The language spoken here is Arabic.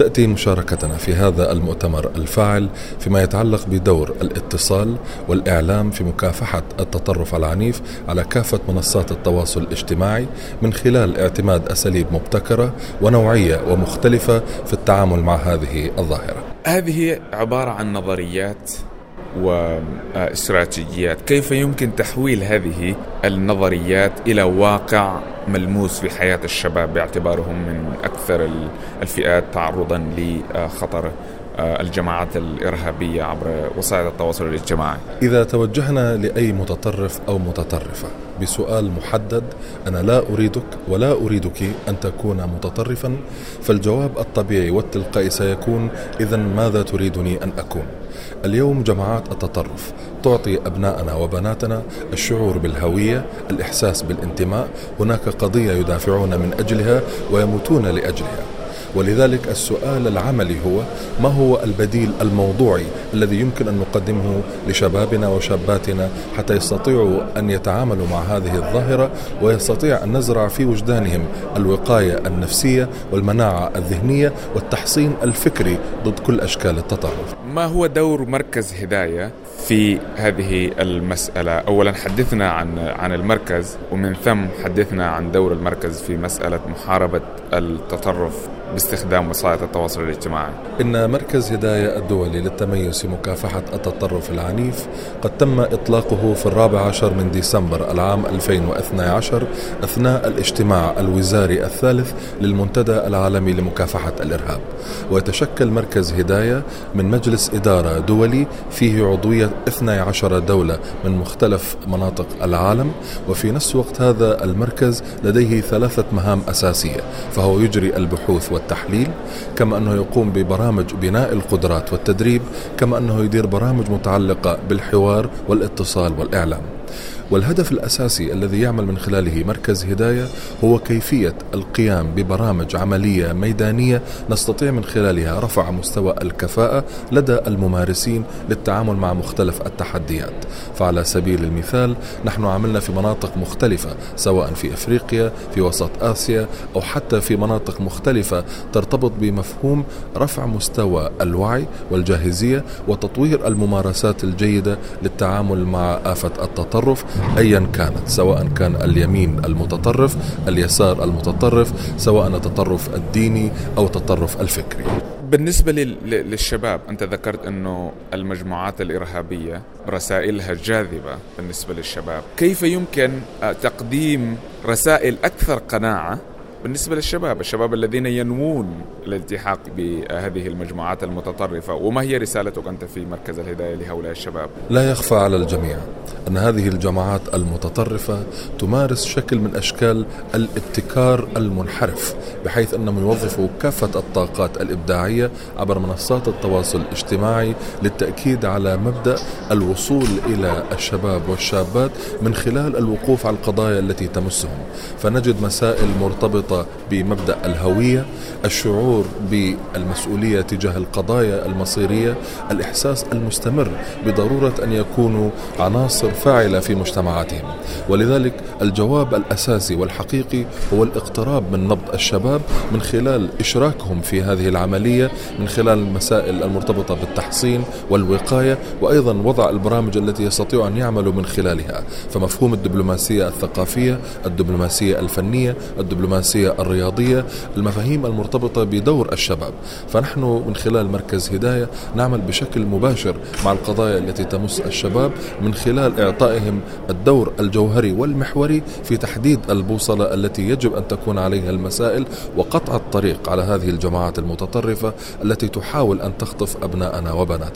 تأتي مشاركتنا في هذا المؤتمر الفاعل فيما يتعلق بدور الاتصال والإعلام في مكافحة التطرف العنيف على كافة منصات التواصل الاجتماعي من خلال اعتماد أساليب مبتكرة ونوعية ومختلفة في التعامل مع هذه الظاهرة. هذه عبارة عن نظريات واستراتيجيات كيف يمكن تحويل هذه النظريات إلى واقع ملموس في حياة الشباب باعتبارهم من أكثر الفئات تعرضا لخطر الجماعات الإرهابية عبر وسائل التواصل الاجتماعي؟ إذا توجهنا لأي متطرف أو متطرفة بسؤال محدد أنا لا أريدك ولا أريدك أن تكون متطرفا فالجواب الطبيعي والتلقائي سيكون إذا ماذا تريدني أن أكون؟ اليوم جماعات التطرف تعطي أبنائنا وبناتنا الشعور بالهوية الإحساس بالانتماء. هناك قضية يدافعون من أجلها ويموتون لأجلها. ولذلك السؤال العملي هو ما هو البديل الموضوعي الذي يمكن أن نقدمه لشبابنا وشاباتنا حتى يستطيعوا أن يتعاملوا مع هذه الظاهرة ويستطيع ان نزرع في وجدانهم الوقاية النفسية والمناعة الذهنية والتحصين الفكري ضد كل أشكال التطرف. ما هو دور مركز هداية في هذه المسألة؟ اولا حدثنا عن عن المركز ومن ثم حدثنا عن دور المركز في مسألة محاربة التطرف باستخدام وسائل التواصل الاجتماعي. إن مركز هداية الدولي للتميز في مكافحة التطرف العنيف قد تم إطلاقه في الرابع عشر من ديسمبر العام 2012 أثناء الاجتماع الوزاري الثالث للمنتدى العالمي لمكافحة الإرهاب. ويتشكل مركز هداية من مجلس إدارة دولي فيه عضوية 12 دولة من مختلف مناطق العالم وفي نفس وقت هذا المركز لديه ثلاثة مهام أساسية فهو يجري البحوث والتحليل كما أنه يقوم ببرامج بناء القدرات والتدريب كما أنه يدير برامج متعلقة بالحوار والاتصال والإعلام. والهدف الأساسي الذي يعمل من خلاله مركز هداية هو كيفية القيام ببرامج عملية ميدانية نستطيع من خلالها رفع مستوى الكفاءة لدى الممارسين للتعامل مع مختلف التحديات. فعلى سبيل المثال نحن عملنا في مناطق مختلفة سواء في أفريقيا في وسط آسيا أو حتى في مناطق مختلفة ترتبط بمفهوم رفع مستوى الوعي والجاهزية وتطوير الممارسات الجيدة للتعامل مع آفة التطرف. ايا كانت سواء كان اليمين المتطرف اليسار المتطرف سواء التطرف الديني أو التطرف الفكري. بالنسبة للشباب أنت ذكرت أنه المجموعات الإرهابية رسائلها جاذبة بالنسبة للشباب. كيف يمكن تقديم رسائل أكثر قناعة بالنسبة للشباب؟ الشباب الذين ينوون الالتحاق بهذه المجموعات المتطرفة وما هي رسالتك أنت في مركز الهداية لهؤلاء الشباب؟ لا يخفى على الجميع. أن هذه الجماعات المتطرفة تمارس شكل من أشكال الابتكار المنحرف بحيث أنهم يوظفوا كافة الطاقات الإبداعية عبر منصات التواصل الاجتماعي للتأكيد على مبدأ الوصول إلى الشباب والشابات من خلال الوقوف على القضايا التي تمسهم. فنجد مسائل مرتبطة بمبدأ الهوية الشعور بالمسؤولية تجاه القضايا المصيرية الإحساس المستمر بضرورة أن يكونوا عناصر فاعلة في مجتمعاتهم. ولذلك الجواب الأساسي والحقيقي هو الاقتراب من نبض الشباب من خلال إشراكهم في هذه العملية من خلال المسائل المرتبطة بالتحصين والوقاية وأيضا وضع البرامج التي يستطيعوا أن يعملوا من خلالها. فمفهوم الدبلوماسية الثقافية الدبلوماسية الفنية الدبلوماسية الرياضية المفاهيم المرتبطة بدور الشباب. فنحن من خلال مركز هداية نعمل بشكل مباشر مع القضايا التي تمس الشباب من خلال إعطائهم الدور الجوهري والمحوري في تحديد البوصلة التي يجب أن تكون عليها المسائل وقطع الطريق على هذه الجماعات المتطرفة التي تحاول أن تخطف أبناءنا وبناتنا.